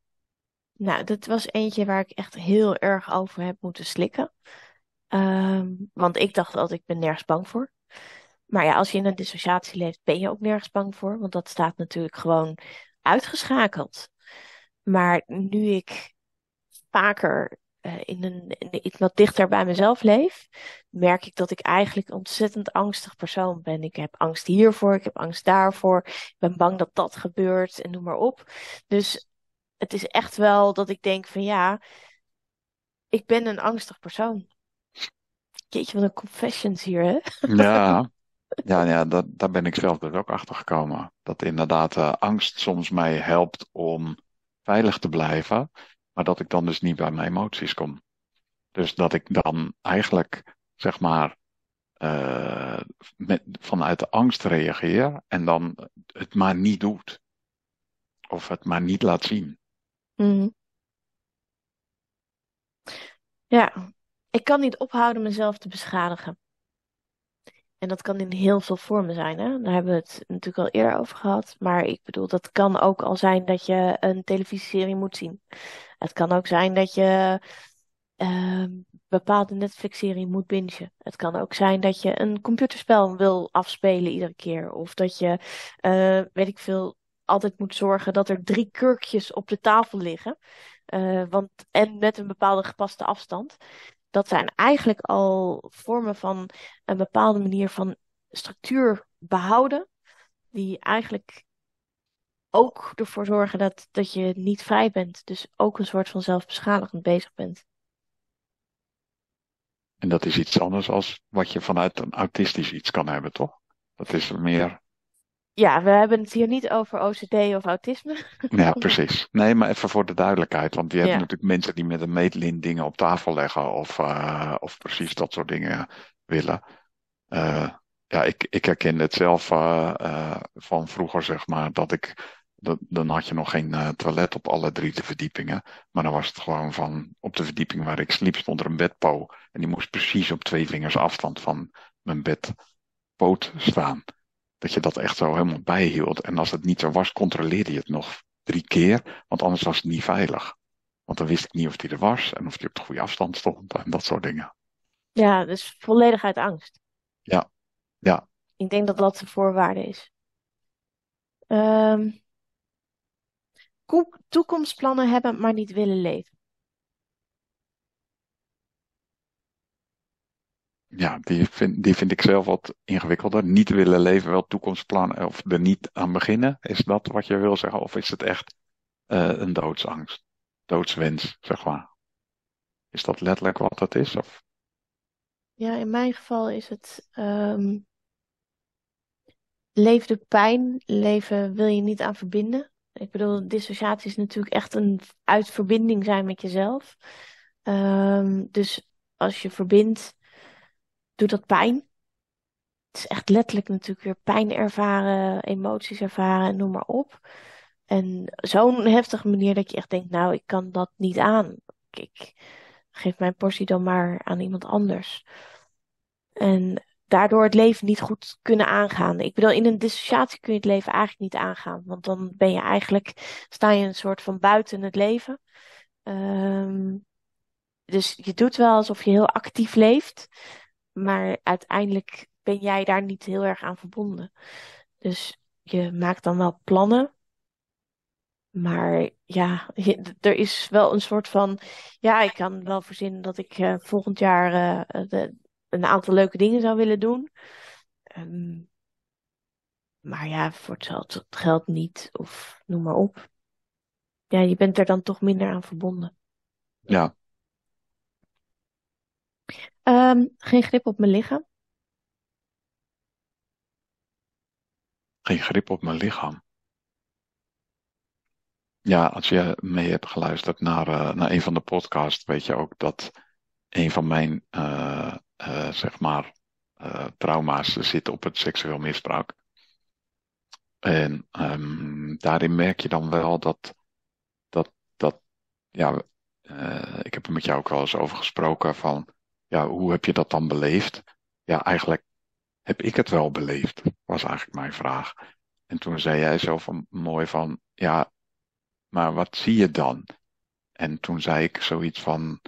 Nou, dat was eentje waar ik echt heel erg over heb moeten slikken. Um, want ik dacht altijd, ik ben nergens bang voor. Maar ja, als je in een dissociatie leeft, ben je ook nergens bang voor. Want dat staat natuurlijk gewoon uitgeschakeld. Maar nu ik vaker in, een, in iets wat dichter bij mezelf leef, merk ik dat ik eigenlijk een ontzettend angstig persoon ben. Ik heb angst hiervoor, ik heb angst daarvoor. Ik ben bang dat dat gebeurt en noem maar op. Dus het is echt wel dat ik denk van ja, ik ben een angstig persoon. Jeetje, wat een confessions hier, hè? Ja, <laughs> ja, ja dat, daar ben ik zelf dus ook achter gekomen. Dat inderdaad uh, angst soms mij helpt om veilig te blijven, maar dat ik dan dus niet bij mijn emoties kom. Dus dat ik dan eigenlijk, zeg maar, met, vanuit de angst reageer en dan het maar niet doet. Of het maar niet laat zien. Mm. Ja, ik kan niet ophouden mezelf te beschadigen. En dat kan in heel veel vormen zijn. Hè? Daar hebben we het natuurlijk al eerder over gehad. Maar ik bedoel, dat kan ook al zijn dat je een televisieserie moet zien. Het kan ook zijn dat je uh, bepaalde Netflix-serie moet bingen. Het kan ook zijn dat je een computerspel wil afspelen iedere keer. Of dat je, uh, weet ik veel, altijd moet zorgen dat er drie kurkjes op de tafel liggen. Uh, want, en met een bepaalde gepaste afstand dat zijn eigenlijk al vormen van een bepaalde manier van structuur behouden, die eigenlijk ook ervoor zorgen dat, dat je niet vrij bent. Dus ook een soort van zelfbeschadigend bezig bent. En dat is iets anders als wat je vanuit een autistisch iets kan hebben, toch? Dat is meer. Ja, we hebben het hier niet over OCD of autisme. Ja, precies. Nee, maar even voor de duidelijkheid. Want je hebt Ja. natuurlijk mensen die met een meetlint dingen op tafel leggen of, uh, of precies dat soort dingen willen. Uh, ja, ik, ik herken het zelf uh, van vroeger, zeg maar, dat ik. Dat, dan had je nog geen toilet op alle drie de verdiepingen. Maar dan was het gewoon van. Op de verdieping waar ik sliep stond er een bedpo. En die moest precies op twee vingers afstand van mijn bedpoot staan dat je dat echt zo helemaal bijhield. En als het niet zo was, controleerde je het nog drie keer, want anders was het niet veilig. Want dan wist ik niet of die er was en of die op de goede afstand stond en dat soort dingen. Ja, dus volledig uit angst. Ja, ja, Ik denk dat dat de voorwaarde is. Ehm, ko- toekomstplannen hebben, maar niet willen leven. Ja die, vind, die vind ik zelf wat ingewikkelder. Niet willen leven, wel toekomstplannen of er niet aan beginnen. Is dat wat je wil zeggen? Of is het echt uh, een doodsangst? Doodswens, zeg maar. Is dat letterlijk wat het is? Of? Ja, in mijn geval is het um, leef de pijn, leven wil je niet aan verbinden. Ik bedoel, dissociatie is natuurlijk echt een uit verbinding zijn met jezelf. Ehm, dus als je verbindt, doet dat pijn. Het is echt letterlijk natuurlijk weer pijn ervaren, emoties ervaren, noem maar op. En zo'n heftige manier dat je echt denkt, nou, ik kan dat niet aan. Ik geef mijn portie dan maar aan iemand anders. En daardoor het leven niet goed kunnen aangaan. Ik bedoel, in een dissociatie kun je het leven eigenlijk niet aangaan. Want dan ben je eigenlijk, sta je een soort van buiten het leven. Um, dus je doet wel alsof je heel actief leeft. Maar uiteindelijk ben jij daar niet heel erg aan verbonden. Dus je maakt dan wel plannen. Maar ja, er is wel een soort van. Ja, ik kan wel verzinnen dat ik uh, volgend jaar uh, de, een aantal leuke dingen zou willen doen. Um, maar ja, voor het geld niet, of noem maar op. Ja, je bent er dan toch minder aan verbonden. Ja. Um, geen grip op mijn lichaam. Geen grip op mijn lichaam. Ja, als je mee hebt geluisterd naar, uh, naar een van de podcasts, weet je ook dat een van mijn uh, uh, zeg maar, trauma's zitten op het seksueel misbruik. En um, daarin merk je dan wel dat, dat, dat ja, ik heb er met jou ook wel eens over gesproken van, ja, hoe heb je dat dan beleefd? Ja, eigenlijk heb ik het wel beleefd, was eigenlijk mijn vraag. En toen zei jij zo van, mooi van, ja, maar wat zie je dan? En toen zei ik zoiets van,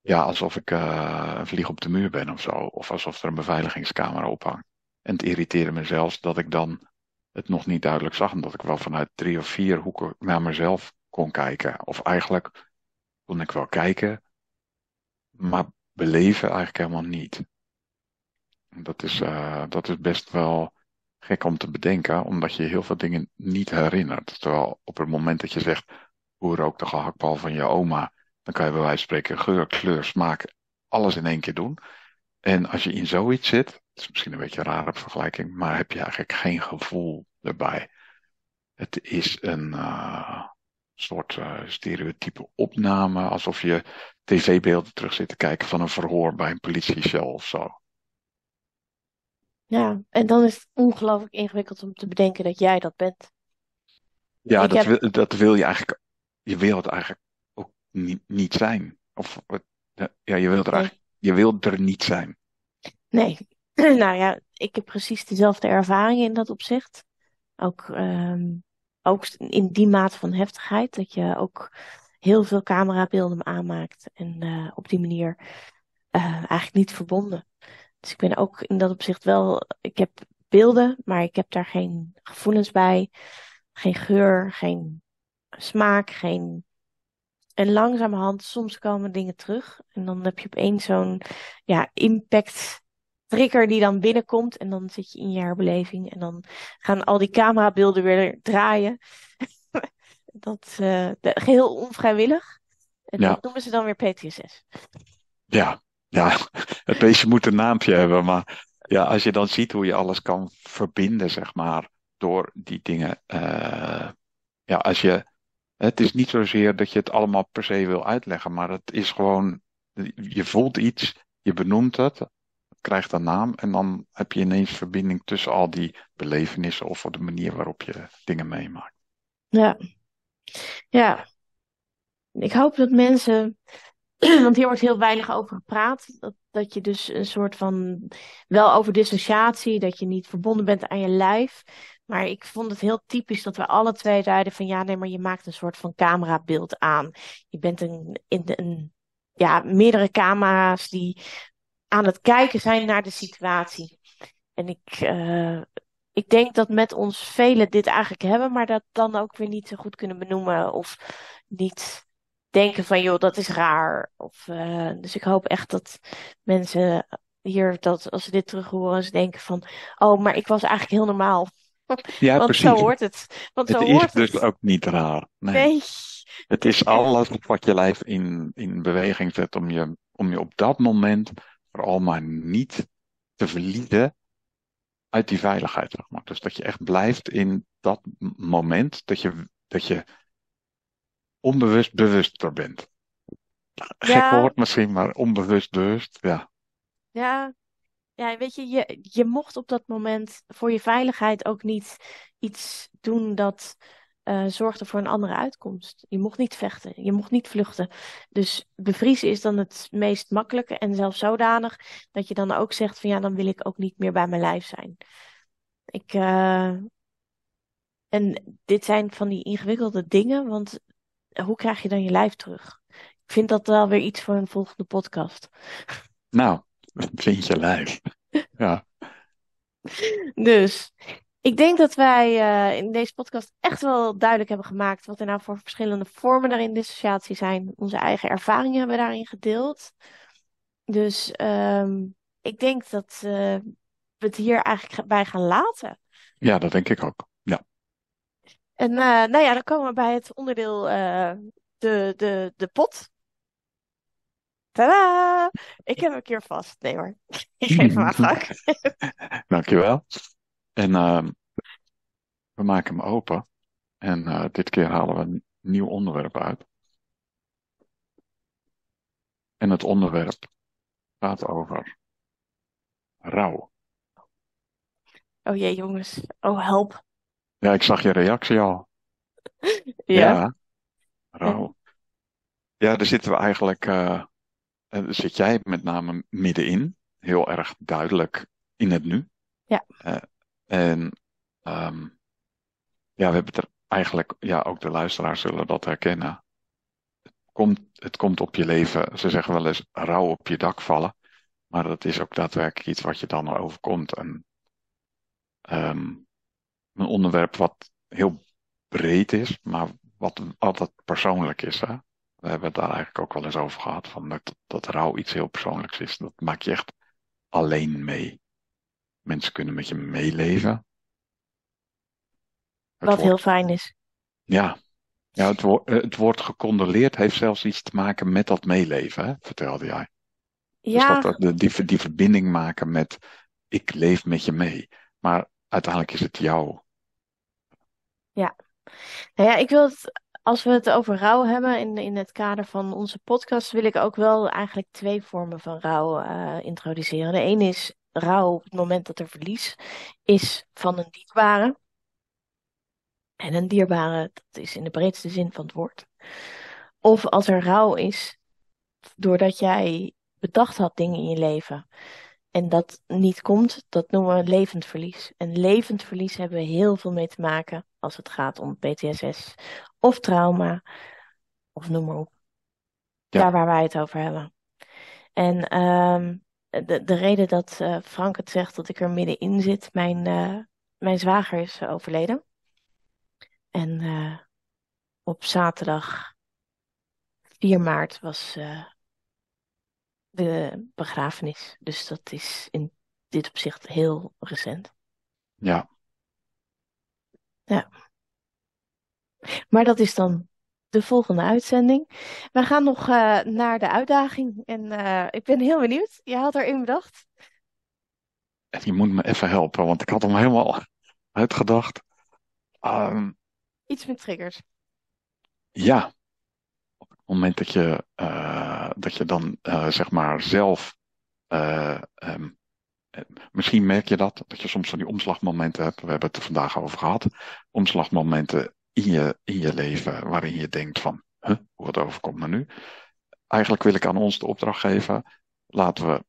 ja, alsof ik uh, een vlieg op de muur ben of zo. Of alsof er een beveiligingscamera ophangt. En het irriteerde me zelfs dat ik dan het nog niet duidelijk zag. En dat ik wel vanuit drie of vier hoeken naar mezelf kon kijken. Of eigenlijk kon ik wel kijken, maar beleven eigenlijk helemaal niet. Dat is, uh, dat is best wel gek om te bedenken, omdat je heel veel dingen niet herinnert. Terwijl op het moment dat je zegt, hoe rookt de gehaktbal van je oma? Dan kan je bij wijze van spreken geur, kleur, smaak, alles in één keer doen. En als je in zoiets zit, het is misschien een beetje een rare vergelijking, maar heb je eigenlijk geen gevoel erbij. Het is een uh, soort uh, stereotype opname, alsof je tv-beelden terug zit te kijken van een verhoor bij een politiecel of zo. Ja, en dan is het ongelooflijk ingewikkeld om te bedenken dat jij dat bent. Ja, dat, heb... wil, dat wil je eigenlijk, je wil het eigenlijk niet, niet zijn. Of ja, je wilt er je wilt er niet zijn. Nee, <clears throat> nou ja, ik heb precies dezelfde ervaringen in dat opzicht. Ook, um, ook in die mate van heftigheid, dat je ook heel veel camerabeelden aanmaakt en uh, op die manier uh, eigenlijk niet verbonden. Dus ik ben ook in dat opzicht wel, ik heb beelden, maar ik heb daar geen gevoelens bij, geen geur, geen smaak, geen en langzamerhand, soms komen dingen terug. En dan heb je opeens zo'n ja, impact trigger die dan binnenkomt. En dan zit je in je herbeleving. En dan gaan al die camerabeelden weer draaien. <laughs> dat uh, geheel onvrijwillig. En dat noemen ze dan weer PTSS. Ja, ja, <laughs> het beestje moet een naampje hebben. Maar ja, als je dan ziet hoe je alles kan verbinden, zeg maar, door die dingen. Uh, ja, als je het is niet zozeer dat je het allemaal per se wil uitleggen, maar het is gewoon, je voelt iets, je benoemt het, krijgt een naam en dan heb je ineens verbinding tussen al die belevenissen of de manier waarop je dingen meemaakt. Ja, ja. Ik hoop dat mensen, <clears throat> want hier wordt heel weinig over gepraat, dat, dat je dus een soort van, wel over dissociatie, dat je niet verbonden bent aan je lijf, maar ik vond het heel typisch dat we alle twee zeiden van ja, nee, maar je maakt een soort van camerabeeld aan. Je bent een, in een, ja, meerdere camera's die aan het kijken zijn naar de situatie. En ik, uh, ik denk dat met ons velen dit eigenlijk hebben, maar dat dan ook weer niet zo goed kunnen benoemen of niet denken van joh, dat is raar. Of, uh, dus ik hoop echt dat mensen hier, dat als ze dit terug horen, ze denken van oh, maar ik was eigenlijk heel normaal. Ja, <laughs> Want precies. zo hoort het. Want het zo is hoort dus het. ook niet raar. Nee. Nee. Het is alles wat je lijf in, in beweging zet om je, om je op dat moment vooral maar niet te verliezen uit die veiligheid. Zeg maar. Dus dat je echt blijft in dat moment, dat je dat je onbewust bewuster bent. Gek Ja, woord misschien, maar onbewust bewust, ja. ja, ja, weet je, je, je mocht op dat moment voor je veiligheid ook niet iets doen dat eh, zorgde voor een andere uitkomst. Je mocht niet vechten, je mocht niet vluchten. Dus bevriezen is dan het meest makkelijke en zelfs zodanig dat je dan ook zegt van ja, dan wil ik ook niet meer bij mijn lijf zijn. Ik, eh, en dit zijn van die ingewikkelde dingen, want hoe krijg je dan je lijf terug? Ik vind dat wel weer iets voor een volgende podcast. Nou, <laughs> vind je lijf. Ja, Dus ik denk dat wij eh, in deze podcast echt wel duidelijk hebben gemaakt wat er nou voor verschillende vormen daarin dissociatie zijn. Onze eigen ervaringen hebben we daarin gedeeld. Dus ehm, ik denk dat eh, we het hier eigenlijk bij gaan laten. ja, dat denk ik ook. Ja. En eh, nou ja, dan komen we bij het onderdeel de, de, de pot. Tadaa! Ik heb hem een keer vast. Nee hoor, <laughs> ik geef hem <laughs> aan. Dankjewel. En ehm, we maken hem open. En eh, dit keer halen we een nieuw onderwerp uit. En het onderwerp gaat over rouw. Oh jee jongens, oh help. Ja, ik zag je reactie al. <laughs> Ja. Ja, rouw. Ja, daar zitten we eigenlijk, eh, eh, zit jij met name middenin. Heel erg duidelijk in het nu. Ja. En ehm, ja, we hebben het er eigenlijk, ja, ook de luisteraars zullen dat herkennen. Komt, het komt op je leven, ze zeggen wel eens rouw op je dak vallen. Maar dat is ook daadwerkelijk iets wat je dan overkomt. En ehm, een onderwerp wat heel breed is, maar wat altijd persoonlijk is. Hè? We hebben het daar eigenlijk ook wel eens over gehad, van dat, dat rouw iets heel persoonlijks is. Dat maak je echt alleen mee. Mensen kunnen met je meeleven. Het Wat woord, heel fijn is. ja, ja het, woord, eh, het woord gecondoleerd heeft zelfs iets te maken met dat meeleven, hè? vertelde jij. Dus Ja, dat, dat, die, die verbinding maken met ik leef met je mee. Maar uiteindelijk is het jou. ja. Nou ja, ik wil het, als we het over rouw hebben in, in het kader van onze podcast, wil ik ook wel eigenlijk twee vormen van rouw eh, introduceren. De ene is rouw op het moment dat er verlies is van een dierbare. En een dierbare, dat is in de breedste zin van het woord. Of als er rouw is doordat jij bedacht had dingen in je leven en dat niet komt, dat noemen we levend verlies. En levend verlies hebben we heel veel mee te maken als het gaat om PTSS of trauma of noem maar op. Ja. Daar waar wij het over hebben. En ehm, de, de reden dat eh, Frank het zegt dat ik er middenin zit, mijn, eh, mijn zwager is eh, overleden. En op zaterdag 4 maart was de begrafenis. Dus dat is in dit opzicht heel recent. Ja, Maar dat is dan de volgende uitzending. We gaan nog eh, naar de uitdaging. En eh, ik ben heel benieuwd. Je had erin bedacht. en je moet me even helpen, want ik had hem helemaal uitgedacht. Ehm, Iets met triggers. ja, op het moment dat je, eh, dat je dan zeg maar zelf, eh, ehm, eh, misschien merk je dat, dat je soms van die omslagmomenten hebt. We hebben het er vandaag over gehad. Omslagmomenten in je, in je leven waarin je denkt van, huh, wat overkomt me nu? Eigenlijk wil ik aan ons de opdracht geven, laten we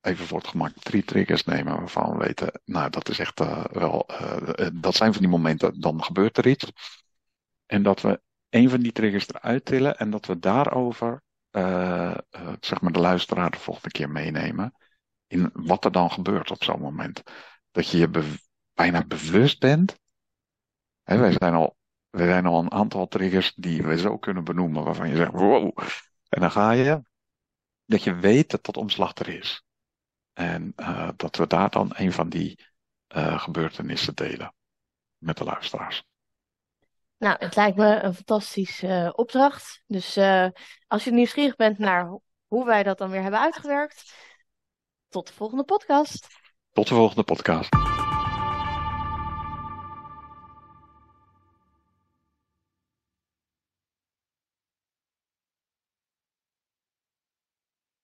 even voor het gemak drie triggers nemen waarvan we weten, nou dat is echt eh, wel, eh, eh, dat zijn van die momenten, dan gebeurt er iets. En dat we een van die triggers eruit tillen en dat we daarover, zeg maar, de luisteraar de volgende keer meenemen in wat er dan gebeurt op zo'n moment. Dat je je bijna bewust bent. Hè, wij zijn al, wij zijn al een aantal triggers die we zo kunnen benoemen, waarvan je zegt, wow. En dan ga je, dat je weet dat dat omslag er is. En eh, dat we daar dan een van die eh, gebeurtenissen delen met de luisteraars. Nou, het lijkt me een fantastische eh, opdracht. Dus als je nieuwsgierig bent naar ho- hoe wij dat dan weer hebben uitgewerkt, tot de volgende podcast. Tot de volgende podcast.